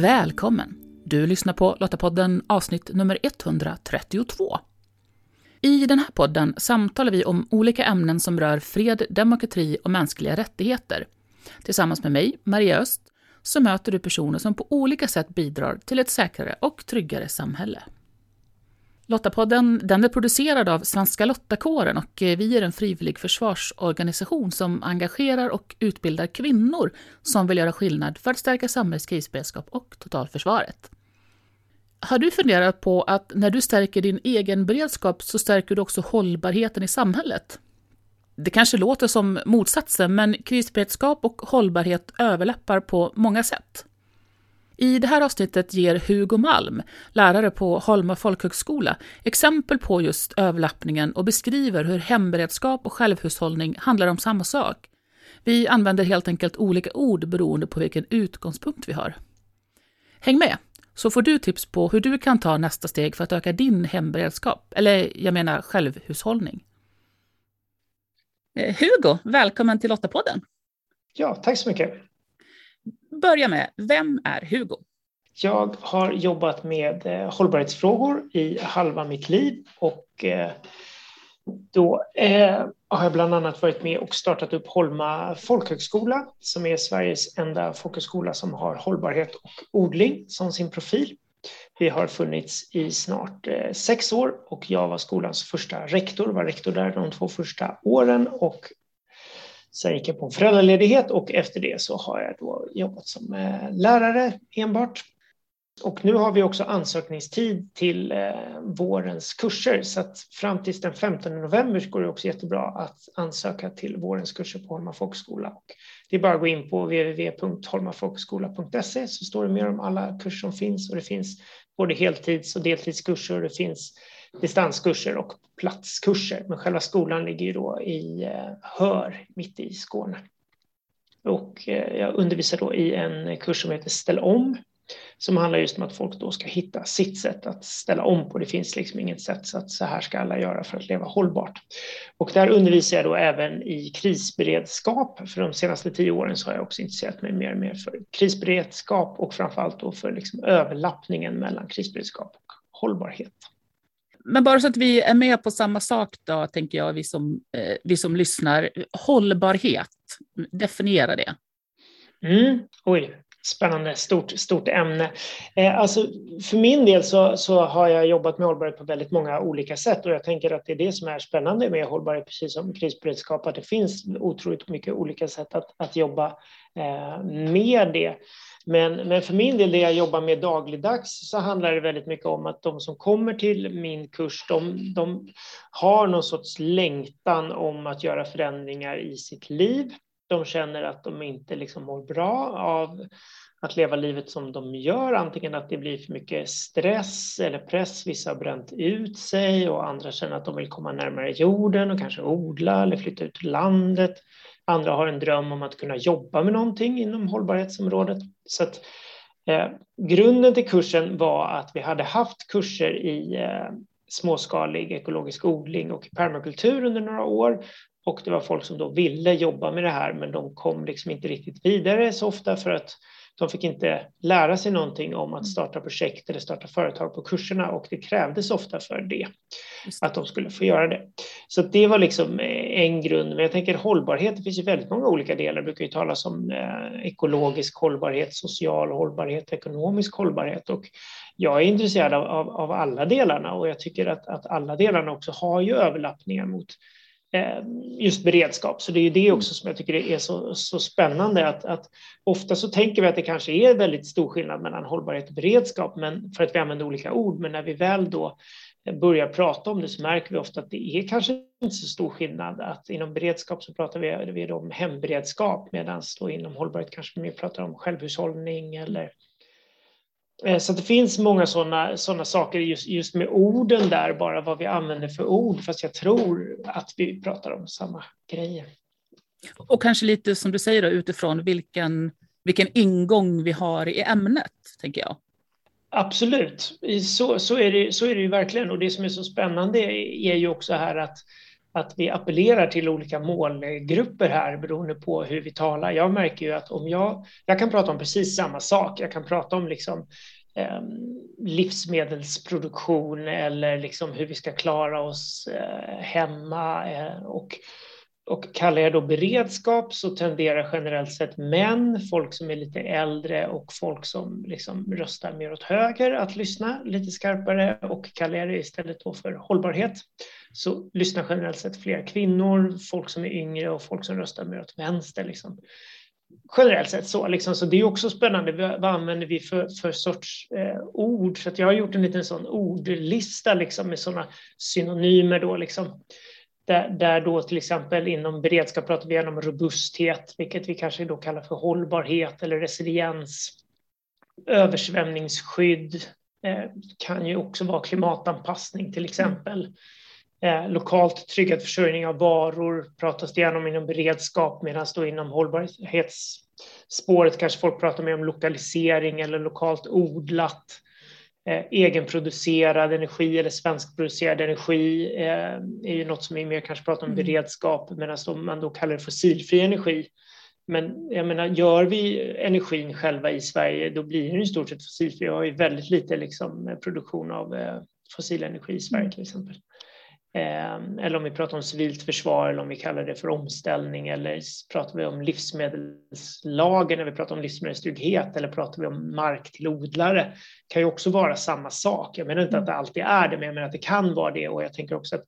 Välkommen! Du lyssnar på Lottapodden avsnitt nummer 132. I den här podden samtalar vi om olika ämnen som rör fred, demokrati och mänskliga rättigheter. Tillsammans med mig, Maria Öst, så möter du personer som på olika sätt bidrar till ett säkrare och tryggare samhälle. Lottapodden den är producerad av Svenska Lottakåren och eh, vi är en frivillig försvarsorganisation som engagerar och utbildar kvinnor som vill göra skillnad för att stärka samhällets krisberedskap och totalförsvaret. Har du funderat på att när du stärker din egen beredskap så stärker du också hållbarheten i samhället? Det kanske låter som motsatsen, men krisberedskap och hållbarhet överlappar på många sätt. I det här avsnittet ger Hugo Malm, lärare på Holma folkhögskola, exempel på just överlappningen och beskriver hur hemberedskap och självhushållning handlar om samma sak. Vi använder helt enkelt olika ord beroende på vilken utgångspunkt vi har. Häng med, så får du tips på hur du kan ta nästa steg för att öka din hemberedskap, eller jag menar självhushållning. Eh, Hugo, välkommen till Lottapodden. Ja, tack så mycket. Börja med, vem är Hugo? Jag har jobbat med eh, hållbarhetsfrågor i halva mitt liv och eh, då eh, har jag bland annat varit med och startat upp Holma folkhögskola som är Sveriges enda folkhögskola som har hållbarhet och odling som sin profil. Vi har funnits i snart sex år och jag var skolans första rektor, var rektor där de två första åren och sen gick jag på en föräldraledighet och efter det så har jag då jobbat som eh, lärare enbart. Och nu har vi också ansökningstid till eh, vårens kurser så att fram till den 15 november går det också jättebra att ansöka till vårens kurser på Holma folkhögskola. Det är bara att gå in på www.holmafolkhögskola.se så står det mer om alla kurser som finns och det finns både heltids och deltidskurser. och Det finns distanskurser och platskurser. Men själva skolan ligger ju då i eh, Hör, mitt i Skåne. Och eh, jag undervisar då i en kurs som heter Ställ om som handlar just om att folk då ska hitta sitt sätt att ställa om på. Det finns liksom inget sätt så att så här ska alla göra för att leva hållbart. Och där undervisar jag då även i krisberedskap. För de senaste tio åren så har jag också intresserat mig mer och mer för krisberedskap och framförallt då för liksom överlappningen mellan krisberedskap och hållbarhet. Men bara så att vi är med på samma sak då, tänker jag, vi som, eh, vi som lyssnar. Hållbarhet, definiera det. Mm. Oj, spännande, stort, stort ämne. Eh, alltså, för min del så, så har jag jobbat med hållbarhet på väldigt många olika sätt och jag tänker att det är det som är spännande med hållbarhet, precis som krisberedskap, att det finns otroligt mycket olika sätt att, att jobba eh, med det. Men, men för min del, det jag jobbar med dagligdags, så handlar det väldigt mycket om att de som kommer till min kurs, de, de har någon sorts längtan om att göra förändringar i sitt liv. De känner att de inte liksom mår bra av att leva livet som de gör, antingen att det blir för mycket stress eller press, vissa har bränt ut sig och andra känner att de vill komma närmare jorden och kanske odla eller flytta ut till landet. Andra har en dröm om att kunna jobba med någonting inom hållbarhetsområdet. Så att, eh, grunden till kursen var att vi hade haft kurser i eh, småskalig ekologisk odling och permakultur under några år och det var folk som då ville jobba med det här, men de kom liksom inte riktigt vidare så ofta för att de fick inte lära sig någonting om att starta projekt eller starta företag på kurserna och det krävdes ofta för det, att de skulle få göra det. Så det var liksom en grund. Men jag tänker hållbarhet, det finns ju väldigt många olika delar. Det brukar ju talas om eh, ekologisk hållbarhet, social hållbarhet, ekonomisk hållbarhet och jag är intresserad av, av, av alla delarna och jag tycker att, att alla delarna också har ju överlappningar mot Eh, just beredskap. Så det är det mm. också som jag tycker är så, så spännande att, att ofta så tänker vi att det kanske är väldigt stor skillnad mellan hållbarhet och beredskap, men för att vi använder olika ord. Men när vi väl då börjar prata om det så märker vi ofta att det är kanske inte så stor skillnad. Att inom beredskap så pratar vi, vi om hemberedskap medan inom hållbarhet kanske vi mer pratar om självhushållning eller Eh, så det finns många sådana såna saker just, just med orden där, bara vad vi använder för ord, fast jag tror att vi pratar om samma grejer. Och kanske lite som du säger då, utifrån vilken, vilken ingång vi har i ämnet, tänker jag. Absolut, så, så, är det, så är det ju verkligen. Och det som är så spännande är ju också här att att vi appellerar till olika målgrupper här beroende på hur vi talar. Jag märker ju att om jag, jag kan prata om precis samma sak, jag kan prata om liksom eh, livsmedelsproduktion eller liksom hur vi ska klara oss eh, hemma eh, och och kallar jag då beredskap så tenderar generellt sett män, folk som är lite äldre och folk som liksom röstar mer åt höger att lyssna lite skarpare och kallar jag det istället då för hållbarhet så lyssnar generellt sett fler kvinnor, folk som är yngre och folk som röstar mer åt vänster. Liksom. Generellt sett så. Liksom. Så det är också spännande. Vad använder vi för, för sorts eh, ord? Så jag har gjort en liten sån ordlista liksom, med sådana synonymer. Då, liksom. Där, där, då till exempel inom beredskap pratar vi om robusthet, vilket vi kanske då kallar för hållbarhet eller resiliens. Översvämningsskydd eh, kan ju också vara klimatanpassning till exempel. Eh, lokalt tryggad försörjning av varor pratas det gärna om inom beredskap medan då inom hållbarhetsspåret kanske folk pratar mer om lokalisering eller lokalt odlat. Eh, egenproducerad energi eller svenskproducerad energi eh, är ju något som vi mer kanske pratar om mm. beredskap medan man då kallar det fossilfri energi. Men jag menar, gör vi energin själva i Sverige då blir den i stort sett fossilfri. Vi har ju väldigt lite liksom, produktion av eh, fossil energi i Sverige till exempel. Ehm, eller om vi pratar om civilt försvar eller om vi kallar det för omställning eller pratar vi om livsmedelslagen när vi pratar om livsmedelstrygghet eller pratar vi om mark till odlare kan ju också vara samma sak. Jag menar inte att det alltid är det, men jag menar att det kan vara det och jag tänker också att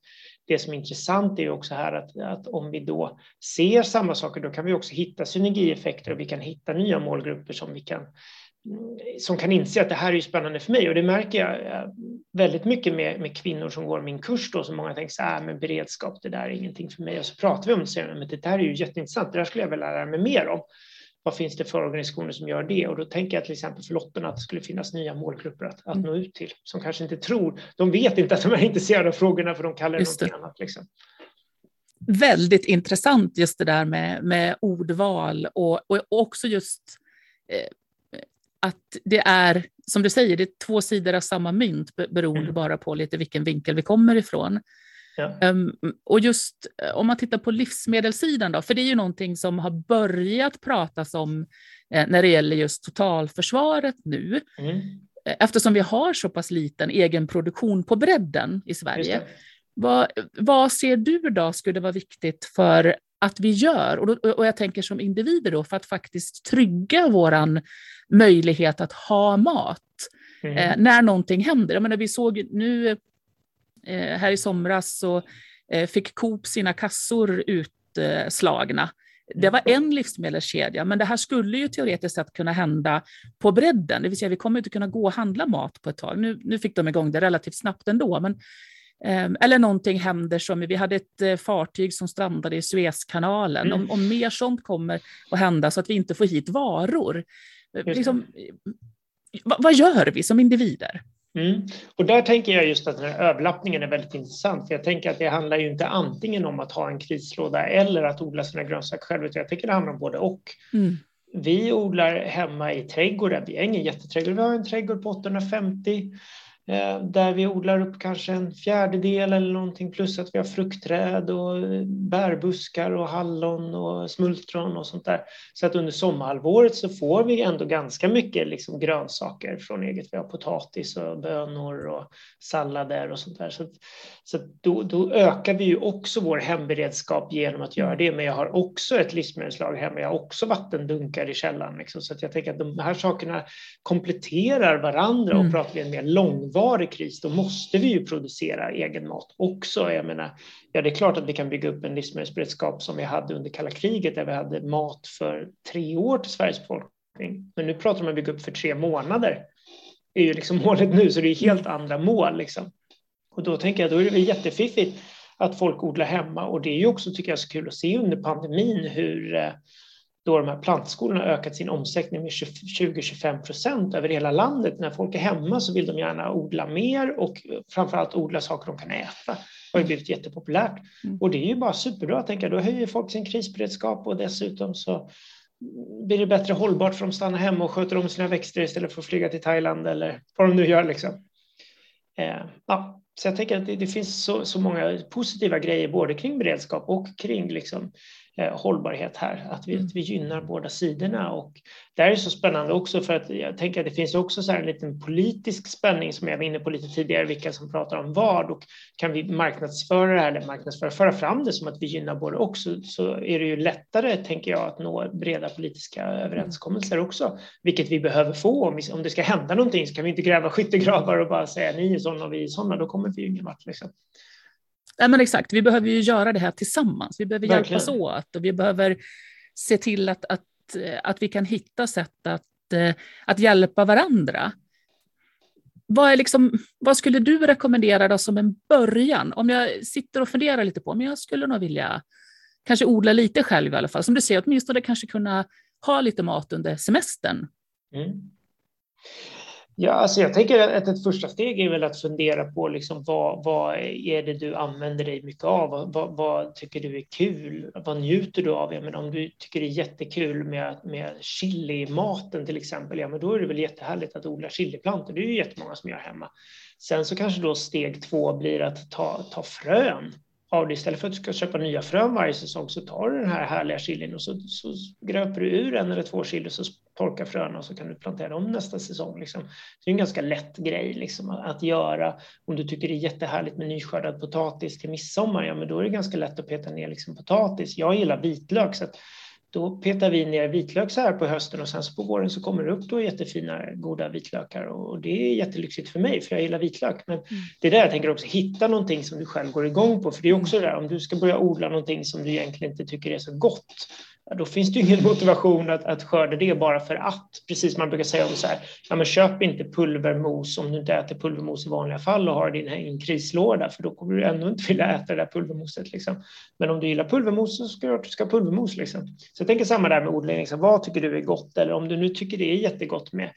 det som är intressant är ju också här att, att om vi då ser samma saker, då kan vi också hitta synergieffekter och vi kan hitta nya målgrupper som vi kan som kan inse att det här är spännande för mig och det märker jag eh, väldigt mycket med, med kvinnor som går min kurs då som många tänker så här, men beredskap, det där är ingenting för mig och så pratar vi om det och säger men det där är ju jätteintressant, det där skulle jag vilja lära mig mer om. Vad finns det för organisationer som gör det? Och då tänker jag till exempel för Lottorna att det skulle finnas nya målgrupper att, att mm. nå ut till som kanske inte tror, de vet inte att de är intresserade av frågorna för de kallar det någonting annat. Liksom väldigt intressant just det där med, med ordval och, och också just eh, att det är, som du säger, det är två sidor av samma mynt beroende mm. bara på lite vilken vinkel vi kommer ifrån. Ja. Um, och just eh, om man tittar på livsmedelssidan då, för det är ju någonting som har börjat pratas om eh, när det gäller just totalförsvaret nu. Mm. Eh, eftersom vi har så pass liten egen produktion på bredden i Sverige. Vad, vad ser du då skulle vara viktigt för att vi gör, och, då, och jag tänker som individer då, för att faktiskt trygga våran möjlighet att ha mat mm. eh, när någonting händer. Jag menar, vi såg nu eh, här i somras så eh, fick Coop sina kassor utslagna. Det var en livsmedelskedja, men det här skulle ju teoretiskt sett kunna hända på bredden, det vill säga vi kommer inte kunna gå och handla mat på ett tag. Nu, nu fick de igång det relativt snabbt ändå, men eller någonting händer som, vi hade ett eh, fartyg som strandade i Suezkanalen. Mm. Om, om mer sånt kommer att hända så att vi inte får hit varor. Liksom, vad, vad, gör vi som individer? Mm. Och där tänker jag just att den här överlappningen är väldigt intressant. För jag tänker att det handlar ju inte antingen om att ha en krislåda eller att odla sina grönsaker själv, utan jag tänker det handlar om både och. Mm. Vi odlar hemma i trädgården. Vi har ingen jätteträdgård. Vi har en trädgård på 850 Eh, där vi odlar upp kanske en fjärdedel eller någonting plus att vi har fruktträd och bärbuskar och hallon och smultron och sånt där. Så att under sommarhalvåret så får vi ändå ganska mycket liksom grönsaker från eget. Vi har potatis och bönor och sallader och sånt där. Så, så då, då, ökar vi ju också vår hemberedskap genom att göra det. Men jag har också ett livsmedelslag hemma. Jag har också vattendunkar i källaren. Liksom. Så att jag tänker att de här sakerna kompletterar varandra och mm. pratar vi en mer var det kris, då måste vi ju producera egen mat också. Jag menar, ja, det är klart att vi kan bygga upp en livsmedelsberedskap som vi hade under kalla kriget, där vi hade mat för tre år till Sveriges befolkning. Men nu pratar man om att bygga upp för tre månader. Det är ju liksom målet nu, så det är helt andra mål. Liksom. Och då tänker jag, då är det jättefiffigt att folk odlar hemma och det är ju också, tycker jag, så kul att se under pandemin hur eh, då de här plantskolorna ökat sin omsättning med 20-25 procent över hela landet. När folk är hemma så vill de gärna odla mer och framförallt odla saker de kan äta. Det har blivit jättepopulärt. Mm. Och det är ju bara superbra, tänker jag. Då höjer folk sin krisberedskap och dessutom så blir det bättre hållbart för de stannar hemma och sköter om sina växter istället för att flyga till Thailand eller vad de nu gör. Liksom. Eh, ja. Så jag tänker att det, det finns så, så, många positiva grejer både kring beredskap och kring liksom, hållbarhet här, att vi, mm. att vi gynnar båda sidorna. Och det här är så spännande också för att jag tänker att det finns också så en liten politisk spänning som jag var inne på lite tidigare, vilka som pratar om vad och kan vi marknadsföra det här eller marknadsföra, föra fram det som att vi gynnar både och så, så är det ju lättare, tänker jag, att nå breda politiska överenskommelser också, vilket vi behöver få. Om, vi, om det ska hända någonting så kan vi inte gräva skyttegravar och bara säga ni är sådana och vi är sådana, då kommer vi ju ingen vart. Liksom. Nej, men exakt, vi behöver ju göra det här tillsammans. Vi behöver Verkligen. hjälpas åt och vi behöver se till att, att, att vi kan hitta sätt att, att hjälpa varandra. Vad, är liksom, vad skulle du rekommendera då som en början? Om jag sitter och funderar lite på, men jag skulle nog vilja kanske odla lite själv i alla fall. Som du säger, åtminstone kanske kunna ha lite mat under semestern. Mm. Ja, alltså jag tänker att ett första steg är väl att fundera på liksom vad, vad är det du använder dig mycket av? Vad, vad tycker du är kul? Vad njuter du av? Ja, men om du tycker det är jättekul med, med chili-maten till exempel, ja, men då är det väl jättehärligt att odla chiliplantor. Det är ju jättemånga som gör hemma. Sen så kanske då steg två blir att ta, ta frön av det. Istället för att du ska köpa nya frön varje säsong så tar du den här härliga chilin och så, så gröper du ur en eller två kilo så torkar fröna och så kan du plantera om nästa säsong. Liksom. Det är en ganska lätt grej liksom, att göra. Om du tycker det är jättehärligt med nyskördad potatis till midsommar, ja men då är det ganska lätt att peta ner liksom, potatis. Jag gillar vitlök så att då petar vi ner vitlök så här på hösten och sen så på våren så kommer det upp då jättefina goda vitlökar och det är jättelyxigt för mig för jag gillar vitlök. Men mm. det är där jag tänker också hitta någonting som du själv går igång på för det är också det där om du ska börja odla någonting som du egentligen inte tycker är så gott då finns det ingen motivation att, att skörda det bara för att. Precis som man brukar säga om så här, ja, men köp inte pulvermos om du inte äter pulvermos i vanliga fall och har din en krislåda, för då kommer du ändå inte vilja äta det där pulvermoset. Liksom. Men om du gillar pulvermos så ska du ska pulvermos. Liksom. Så jag tänker samma där med odling, liksom. vad tycker du är gott? Eller om du nu tycker det är jättegott med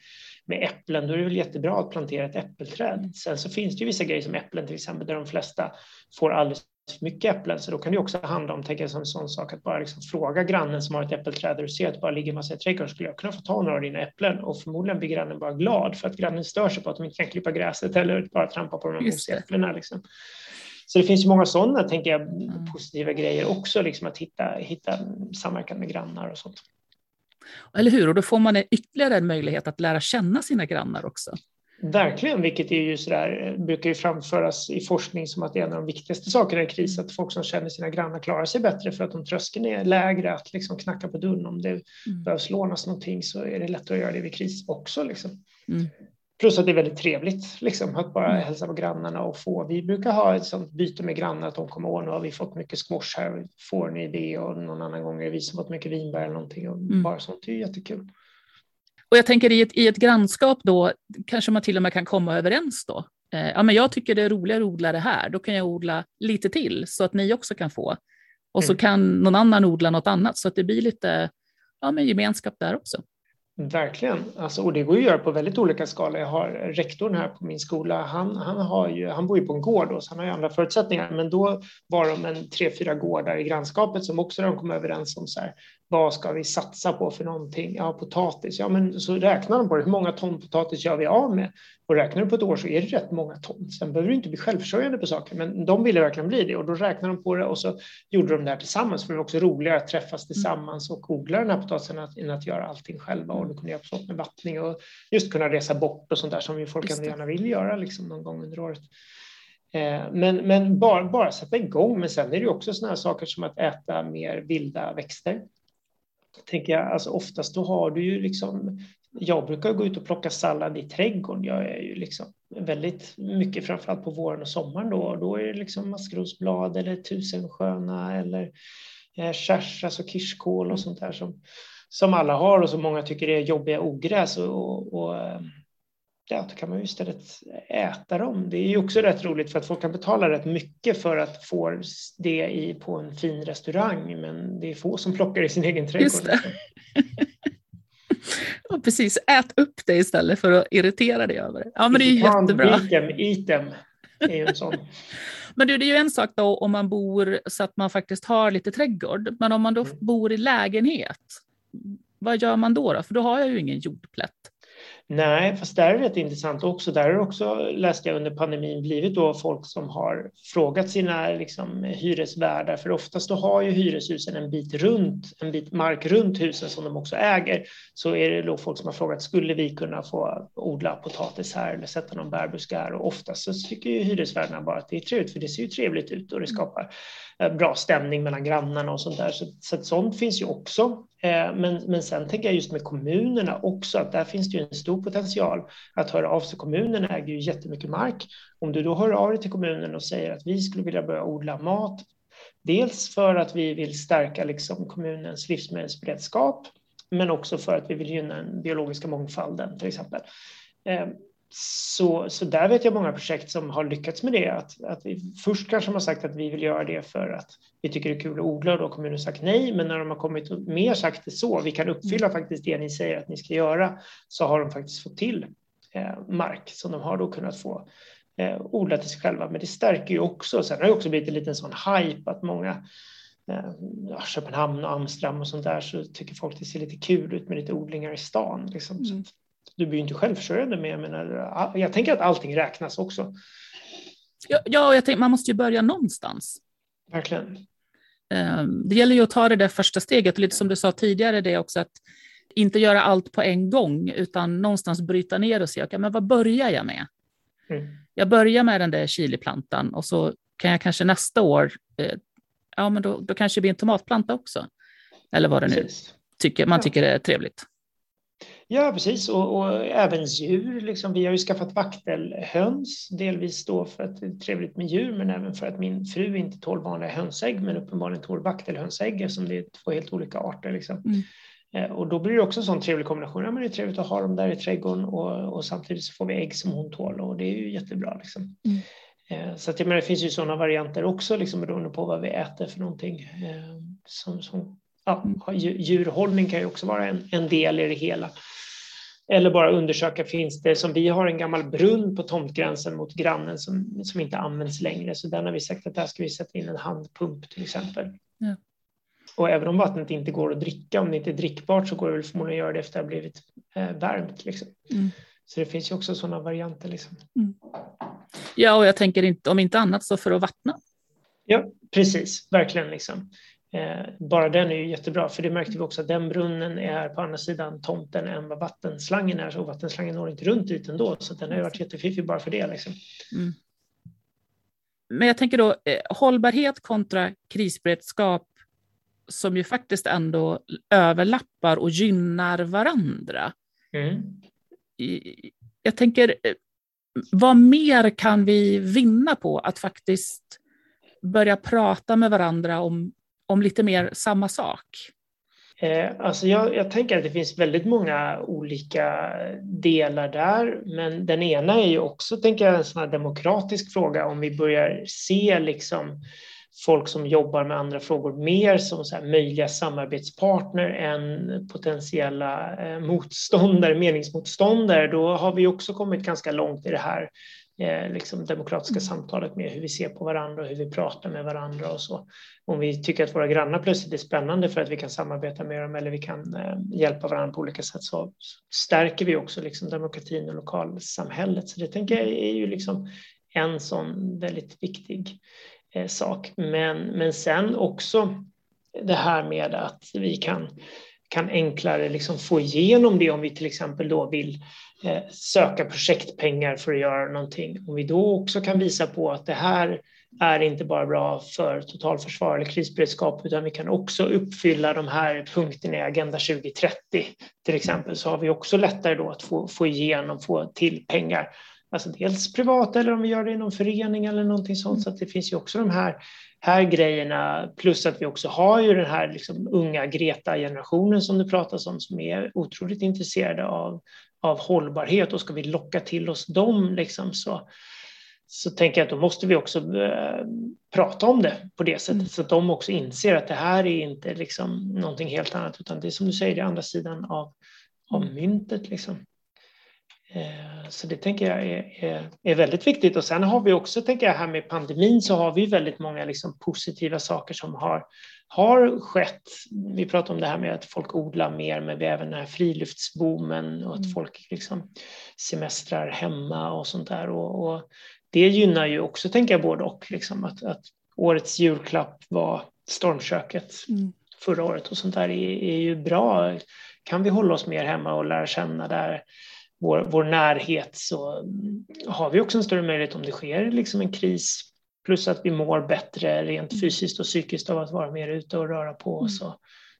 med äpplen, då är det väl jättebra att plantera ett äppelträd. Sen så finns det ju vissa grejer som äpplen till exempel, där de flesta får alldeles för mycket äpplen. Så då kan det också handla om, tänker jag som en sån sak, att bara liksom fråga grannen som har ett äppelträd och ser att det bara ligger en massa i trädgården, skulle jag kunna få ta några av dina äpplen? Och förmodligen blir grannen bara glad för att grannen stör sig på att de inte kan klippa gräset eller bara trampa på de här mosiga äpplena. Liksom. Så det finns ju många sådana, tänker jag, mm. positiva grejer också, liksom att hitta, hitta samverkan med grannar och sånt. Eller hur, och då får man ytterligare en möjlighet att lära känna sina grannar också. Verkligen, vilket är ju sådär, brukar ju framföras i forskning som att det är en av de viktigaste sakerna i kris, att folk som känner sina grannar klarar sig bättre för att om tröskeln är lägre att liksom knacka på dörren om det mm. behövs lånas någonting så är det lättare att göra det vid kris också. Liksom. Mm. Plus att det är väldigt trevligt liksom, att bara mm. hälsa på grannarna och få. Vi brukar ha ett sånt byte med grannar att de kommer ihåg, nu har vi fått mycket squash här, får ni det? Och någon annan gång är vi som fått mycket vinbär eller någonting och mm. bara sånt, det är jättekul. Och jag tänker i ett, i ett grannskap då kanske man till och med kan komma överens då. Eh, ja, men jag tycker det är roligare att odla det här, då kan jag odla lite till så att ni också kan få. Och mm. så kan någon annan odla något annat så att det blir lite ja, men gemenskap där också. Verkligen, alltså, och det går att göra på väldigt olika skala. Jag har rektorn här på min skola, han, han, har ju, han bor ju på en gård och så han har ju andra förutsättningar, men då var de en tre, fyra gårdar i grannskapet som också de kom överens om så här, vad ska vi satsa på för någonting? Ja, potatis. Ja, men så räknar de på det. Hur många ton potatis gör vi av med? Och räknar du på ett år så är det rätt många ton. Sen behöver du inte bli självförsörjande på saker, men de ville verkligen bli det och då räknade de på det och så gjorde de det här tillsammans. För det var också roligare att träffas mm. tillsammans och odla den här potatisen än att göra allting själva. Och då kunde hjälpas åt med vattning och just kunna resa bort och sånt där som ju folk ändå gärna vill göra liksom någon gång under året. Eh, men, men bara, bara sätta igång. Men sen är det också sådana här saker som att äta mer vilda växter tänker jag, alltså oftast då har du ju liksom, jag brukar gå ut och plocka sallad i trädgården. Jag är ju liksom väldigt mycket, framförallt på våren och sommaren då, då är det liksom maskrosblad eller tusensköna eller eh, kärsas och kirskål och sånt där som, som alla har och som många tycker är jobbiga ogräs och, och eh, ja, då kan man ju istället äta dem. Det är ju också rätt roligt för att folk kan betala rätt mycket för att få det i, på en fin restaurang, men det är få som plockar i sin egen trädgård. Ja, precis, ät upp det istället för att irritera dig över det. Ja, men det är ju jättebra. Eat them. är ju en sån. men det är ju en sak då om man bor så att man faktiskt har lite trädgård, men om man då mm. bor i lägenhet, vad gör man då, då? För då har jag ju ingen jordplätt. Nej, fast där är det rätt intressant också. Där har också, läste jag under pandemin, blivit då folk som har frågat sina liksom, hyresvärdar, för oftast då har ju hyreshusen en bit runt, en bit mark runt husen som de också äger. Så är det då folk som har frågat, skulle vi kunna få odla potatis här eller sätta någon bärbuske här? Och oftast så tycker ju hyresvärdarna bara att det är trevligt, för det ser ju trevligt ut och det skapar eh, bra stämning mellan grannarna och sånt där. Så, så sånt finns ju också. Eh, men, men sen tänker jag just med kommunerna också att där finns det ju en stor potential att höra av sig. Kommunen äger ju jättemycket mark. Om du då hör av dig till kommunen och säger att vi skulle vilja börja odla mat, dels för att vi vill stärka liksom kommunens livsmedelsberedskap, men också för att vi vill gynna den biologiska mångfalden till exempel. Ehm, så, så där vet jag många projekt som har lyckats med det. Att, att först kanske har sagt att vi vill göra det för att vi tycker det är kul att odla och då har kommunen sagt nej. Men när de har kommit och mer sagt det så, vi kan uppfylla faktiskt det ni säger att ni ska göra, så har de faktiskt fått till eh, mark som de har då kunnat få eh, odla till sig själva. Men det stärker ju också. Sen har det också blivit en liten sån hype att många eh, Köpenhamn och Amsterdam och sånt där så tycker folk det ser lite kul ut med lite odlingar i stan. Liksom. Mm du blir ju inte självförsörjande med. Jag, menar, jag tänker att allting räknas också. Ja, ja jag tänker, man måste ju börja någonstans. Verkligen. Ehm, det gäller ju att ta det där första steget, och lite som du sa tidigare, det också att inte göra allt på en gång, utan någonstans bryta ner och se, okay, men vad börjar jag med? Mm. Jag börjar med den där chiliplantan och så kan jag kanske nästa år, eh, ja men då, då kanske det blir en tomatplanta också. Eller vad det nu tycker, man tycker är trevligt. Ja, precis. Och, och, även djur. Liksom. Vi har ju skaffat vaktelhöns, delvis då för att det är trevligt med djur, men även för att min fru inte tål vanliga hönsägg, men uppenbarligen tål vaktelhönsägg eftersom det är två helt olika arter. Liksom. Mm. Eh, och då blir det också en sån trevlig kombination. Ja, men det är trevligt att ha dem där i trädgården och, och samtidigt så får vi ägg som hon tål och det är ju jättebra. Liksom. Mm. Eh, så att, menar, det finns ju sådana varianter också, liksom, beroende på vad vi äter för någonting. Eh, som, som, ja, djurhållning kan ju också vara en, en del i det hela. Eller bara undersöka, finns det, som vi har en gammal brunn på tomtgränsen mot grannen som, som inte används längre, så den har vi sagt att där ska vi sätta in en handpump till exempel. Ja. Och även om vattnet inte går att dricka, om det inte är drickbart så går det väl förmodligen att göra det efter att det har blivit eh, varmt. Liksom. Mm. Så det finns ju också sådana varianter. Liksom. Mm. Ja, och jag tänker inte, om inte annat så för att vattna. Ja, precis, verkligen. Liksom. Eh, bara den är ju jättebra, för det märkte vi också att den brunnen är på andra sidan tomten än vad vattenslangen är, så vattenslangen når inte runt dit ändå, så den har ju varit jättefiffig bara för det. Liksom. Mm. Men jag tänker då eh, hållbarhet kontra krisberedskap som ju faktiskt ändå överlappar och gynnar varandra. Mm. Jag tänker, eh, vad mer kan vi vinna på att faktiskt börja prata med varandra om om lite mer samma sak? Eh, alltså jag, jag, tänker att det finns väldigt många olika delar där, men den ena är ju också tänker jag, en sån demokratisk fråga om vi börjar se liksom folk som jobbar med andra frågor mer som så möjliga samarbetspartner än potentiella eh, motståndare, meningsmotståndare, då har vi också kommit ganska långt i det här eh, liksom demokratiska mm. samtalet med hur vi ser på varandra och hur vi pratar med varandra och så. Om vi tycker att våra grannar plötsligt är spännande för att vi kan samarbeta med dem eller vi kan eh, hjälpa varandra på olika sätt så stärker vi också liksom demokratin och lokalsamhället. Så det tänker jag är ju liksom en sån väldigt viktig eh, sak. Men, men sen också det här med att vi kan kan enklare liksom få igenom det om vi till exempel då vill eh, söka projektpengar för att göra någonting. Om vi då också kan visa på att det här är inte bara bra för totalförsvar eller krisberedskap utan vi kan också uppfylla de här punkterna i Agenda 2030 till exempel så har vi också lättare då att få, få igenom, få till pengar. Alltså dels privata eller om vi gör det i någon förening eller någonting sånt. Så att det finns ju också de här här grejerna, plus att vi också har ju den här liksom unga Greta-generationen som det pratas om, som är otroligt intresserade av, av hållbarhet och ska vi locka till oss dem liksom så, så tänker jag att då måste vi också äh, prata om det på det sättet mm. så att de också inser att det här är inte liksom någonting helt annat utan det är som du säger, det är andra sidan av, av mm. myntet. Liksom. Eh, så det tänker jag är, är, är, väldigt viktigt. Och sen har vi också, tänker jag, här med pandemin så har vi väldigt många liksom positiva saker som har, har skett. Vi pratar om det här med att folk odlar mer, men vi har även den här friluftsboomen och att mm. folk liksom semestrar hemma och sånt där. Och, och, det gynnar ju också, tänker jag, både och. Liksom, att, att årets julklapp var stormköket mm. förra året och sånt där är, är ju bra. Kan vi hålla oss mer hemma och lära känna där vår, vår närhet så har vi också en större möjlighet om det sker liksom en kris plus att vi mår bättre rent mm. fysiskt och psykiskt av att vara mer ute och röra på oss. Mm.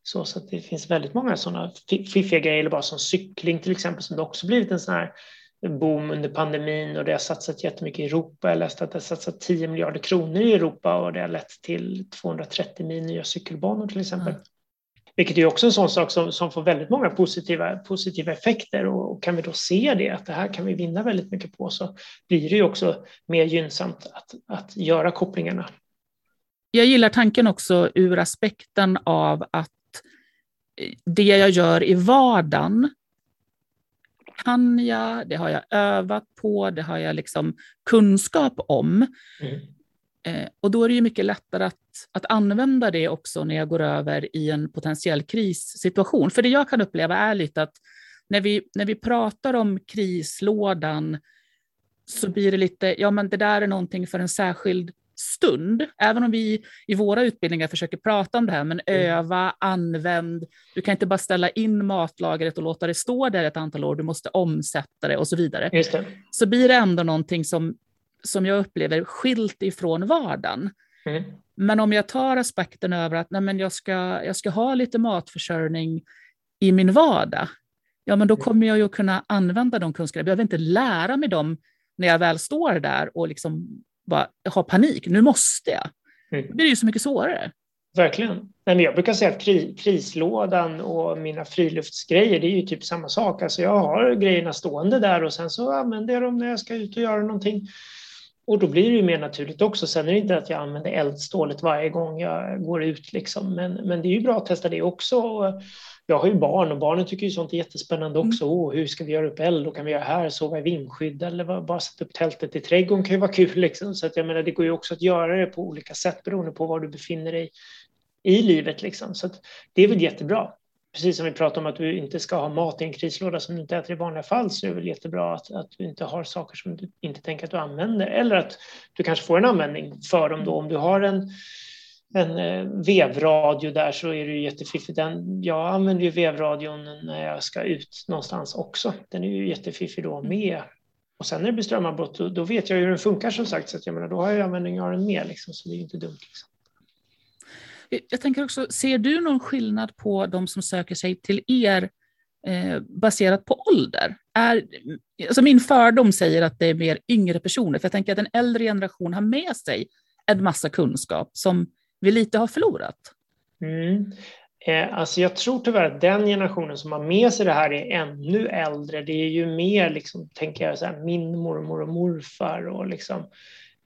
Så, så att det finns väldigt många sådana fiffiga grejer, eller bara som cykling till exempel, som det också blivit en sån här boom under pandemin och det har satsat jättemycket i Europa. Jag läste att det har satsat 10 miljarder kronor i Europa och det har lett till 230 mil nya cykelbanor till exempel. Mm. Vilket är också en sån sak som, som får väldigt många positiva, positiva effekter och, och, kan vi då se det, att det här kan vi vinna väldigt mycket på så blir det ju också mer gynnsamt att, att göra kopplingarna. Jag gillar tanken också ur aspekten av att det jag gör i vardagen kan jag, det har jag övat på, det har jag liksom kunskap om. Mm. Eh, och då är det ju mycket lättare att, att använda det också när jag går över i en potentiell krissituation. För det jag kan uppleva är lite att när vi, när vi pratar om krislådan så blir det lite, ja men det där är någonting för en särskild stund. Även om vi i våra utbildningar försöker prata om det här, men mm. öva, använd. Du kan inte bara ställa in matlagret och låta det stå där ett antal år, du måste omsätta det och så vidare. Så blir det ändå någonting som som jag upplever skilt ifrån vardagen. Mm. Men om jag tar aspekten över att nej men jag, ska, jag ska ha lite matförsörjning i min vardag, ja men då mm. kommer jag ju kunna använda de kunskaperna. Jag behöver inte lära mig dem när jag väl står där och liksom bara har panik. Nu måste jag. Mm. Då blir det ju så mycket svårare. Verkligen. Men jag brukar säga att kri krislådan och mina friluftsgrejer, det är ju typ samma sak. Alltså jag har grejerna stående där och sen så använder jag dem när jag ska ut och göra någonting. Och då blir det ju mer naturligt också. Sen är det inte att jag använder eldstålet varje gång jag går ut, liksom. men, men det är ju bra att testa det också. Jag har ju barn och barnen tycker ju sånt är jättespännande också. Mm. Oh, hur ska vi göra upp eld? Och kan vi göra här? Sova i vindskydd eller bara sätta upp tältet i trädgården kan ju vara kul. Liksom. Så att jag menar, det går ju också att göra det på olika sätt beroende på var du befinner dig i livet. Liksom. Så det är väl jättebra precis som vi pratade om att du inte ska ha mat i en krislåda som du inte äter i vanliga fall så är det väl jättebra att, att du inte har saker som du inte tänker att du använder eller att du kanske får en användning för dem då. Om du har en, en eh, vevradio där så är det ju jättefiffigt. Den, jag använder ju vevradion när jag ska ut någonstans också. Den är ju jättefiffig då med. Och sen när det blir strömavbrott då, då vet jag hur den funkar som sagt så att jag menar, då har jag användning av den med liksom, så det är ju inte dumt. Liksom. Jag tänker också, ser du någon skillnad på de som söker sig till er eh, baserat på ålder? Är, alltså min fördom säger att det är mer yngre personer, för jag tänker att en äldre generation har med sig en massa kunskap som vi lite har förlorat. Mm. Eh, alltså jag tror tyvärr att den generationen som har med sig det här är ännu äldre. Det är ju mer, liksom, tänker jag, så här, min mormor och morfar och liksom, Eh,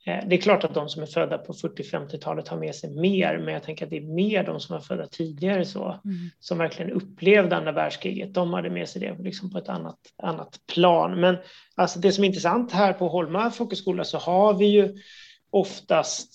det är klart att de som är födda på 40-50-talet har med sig mer, men jag tänker att det är mer de som var födda tidigare så, mm. som verkligen upplevde andra världskriget. De hade med sig det liksom på ett annat, annat plan. Men alltså det som är intressant här på Holma folkhögskola så har vi ju oftast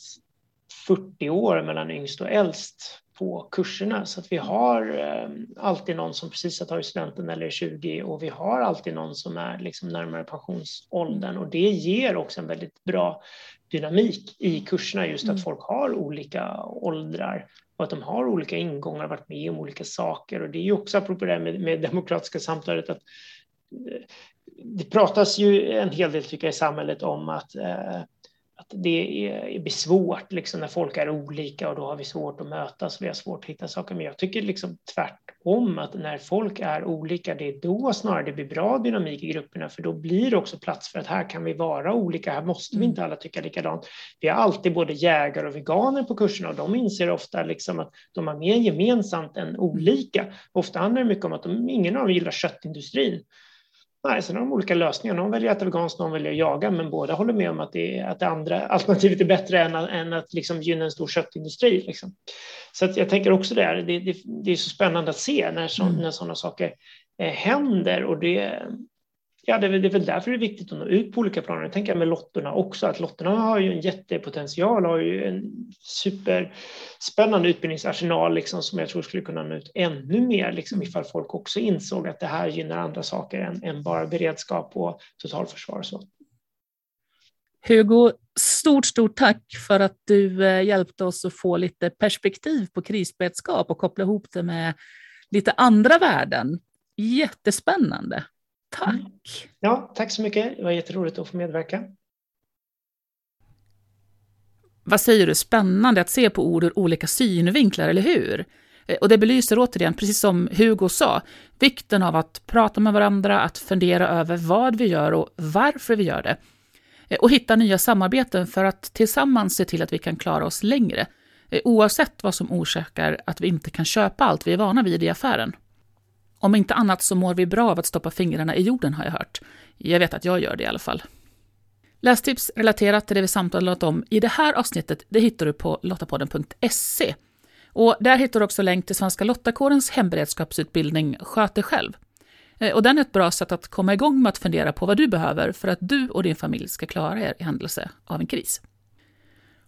40 år mellan yngst och äldst på kurserna. Så att vi har eh, alltid någon som precis har tagit studenten eller är 20 och vi har alltid någon som är liksom närmare pensionsåldern. Och det ger också en väldigt bra dynamik i kurserna just att mm. folk har olika åldrar och att de har olika ingångar, varit med om olika saker. Och det är ju också apropå det här med, med demokratiska samtalet att eh, det pratas ju en hel del tycker jag i samhället om att eh, att det är, blir svårt liksom, när folk är olika och då har vi svårt att mötas vi har svårt att hitta saker. Men jag tycker liksom tvärtom att när folk är olika, det är då snarare det blir bra dynamik i grupperna för då blir det också plats för att här kan vi vara olika, här måste vi mm. inte alla tycka likadant. Vi har alltid både jägare och veganer på kurserna och de inser ofta liksom att de har mer gemensamt än olika. Ofta handlar det mycket om att de, ingen av dem gillar köttindustrin. Nej, sen har de olika lösningar. Någon väljer att äta veganskt, någon väljer att jaga, men båda håller med om att det, att det andra alternativet är bättre än, än att liksom gynna en stor köttindustri. Liksom. Så jag tänker också där, det, det, det är så spännande att se när, så, mm. när sådana saker eh, händer och det, Ja, det är, det är väl därför det är viktigt att nå ut på olika planer. Jag tänker med lotterna också, att lotterna har ju en jättepotential, har ju en superspännande utbildningsarsenal liksom, som jag tror skulle kunna nå ut ännu mer liksom, ifall folk också insåg att det här gynnar andra saker än, än bara beredskap och totalförsvar. Så. Hugo, stort, stort tack för att du eh, hjälpte oss att få lite perspektiv på krisberedskap och koppla ihop det med lite andra värden. Jättespännande. Tack! Ja, tack så mycket. Det var jätteroligt att få medverka. Vad säger du, spännande att se på ord ur olika synvinklar, eller hur? Eh, och det belyser återigen, precis som Hugo sa, vikten av att prata med varandra, att fundera över vad vi gör och varför vi gör det. Eh, och hitta nya samarbeten för att tillsammans se till att vi kan klara oss längre, eh, oavsett vad som orsakar att vi inte kan köpa allt vi är vana vid i affären. Om inte annat så mår vi bra av att stoppa fingrarna i jorden har jag hört. Jag vet att jag gör det i alla fall. Lästips relaterat till det vi samtalat om i det här avsnittet det hittar du på lottapodden.se. Och där hittar du också länk till Svenska Lottakårens hemberedskapsutbildning Sköt dig själv. Eh, och den är ett bra sätt att komma igång med att fundera på vad du behöver för att du och din familj ska klara er i händelse av en kris.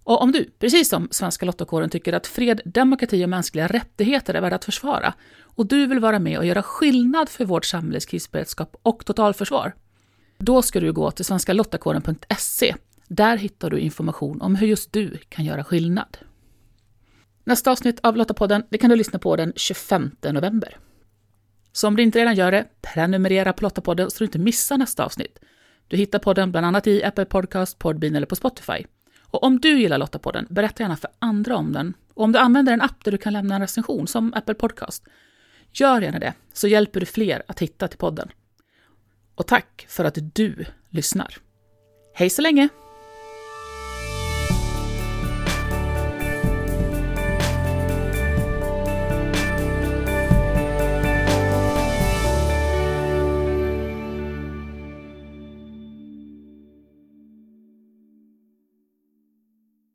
Och om du, precis som Svenska Lottakåren, tycker att fred, demokrati och mänskliga rättigheter är värda att försvara och du vill vara med och göra skillnad för vårt samhälles krisberedskap och totalförsvar, då ska du gå till svenskalottakåren.se. Där hittar du information om hur just du kan göra skillnad. Nästa avsnitt av Lottapodden det kan du lyssna på den 25 november. Så om du inte redan gör det, prenumerera på Lottapodden så du inte missar nästa avsnitt. Du hittar podden bland annat i Apple Podcast, Podbean eller på Spotify. Och om du gillar Lottapodden, berätta gärna för andra om den. Och om du använder en app där du kan lämna en recension, som Apple Podcast, gör gärna det, så hjälper du fler att hitta till podden. Och tack för att du lyssnar. Hej så länge!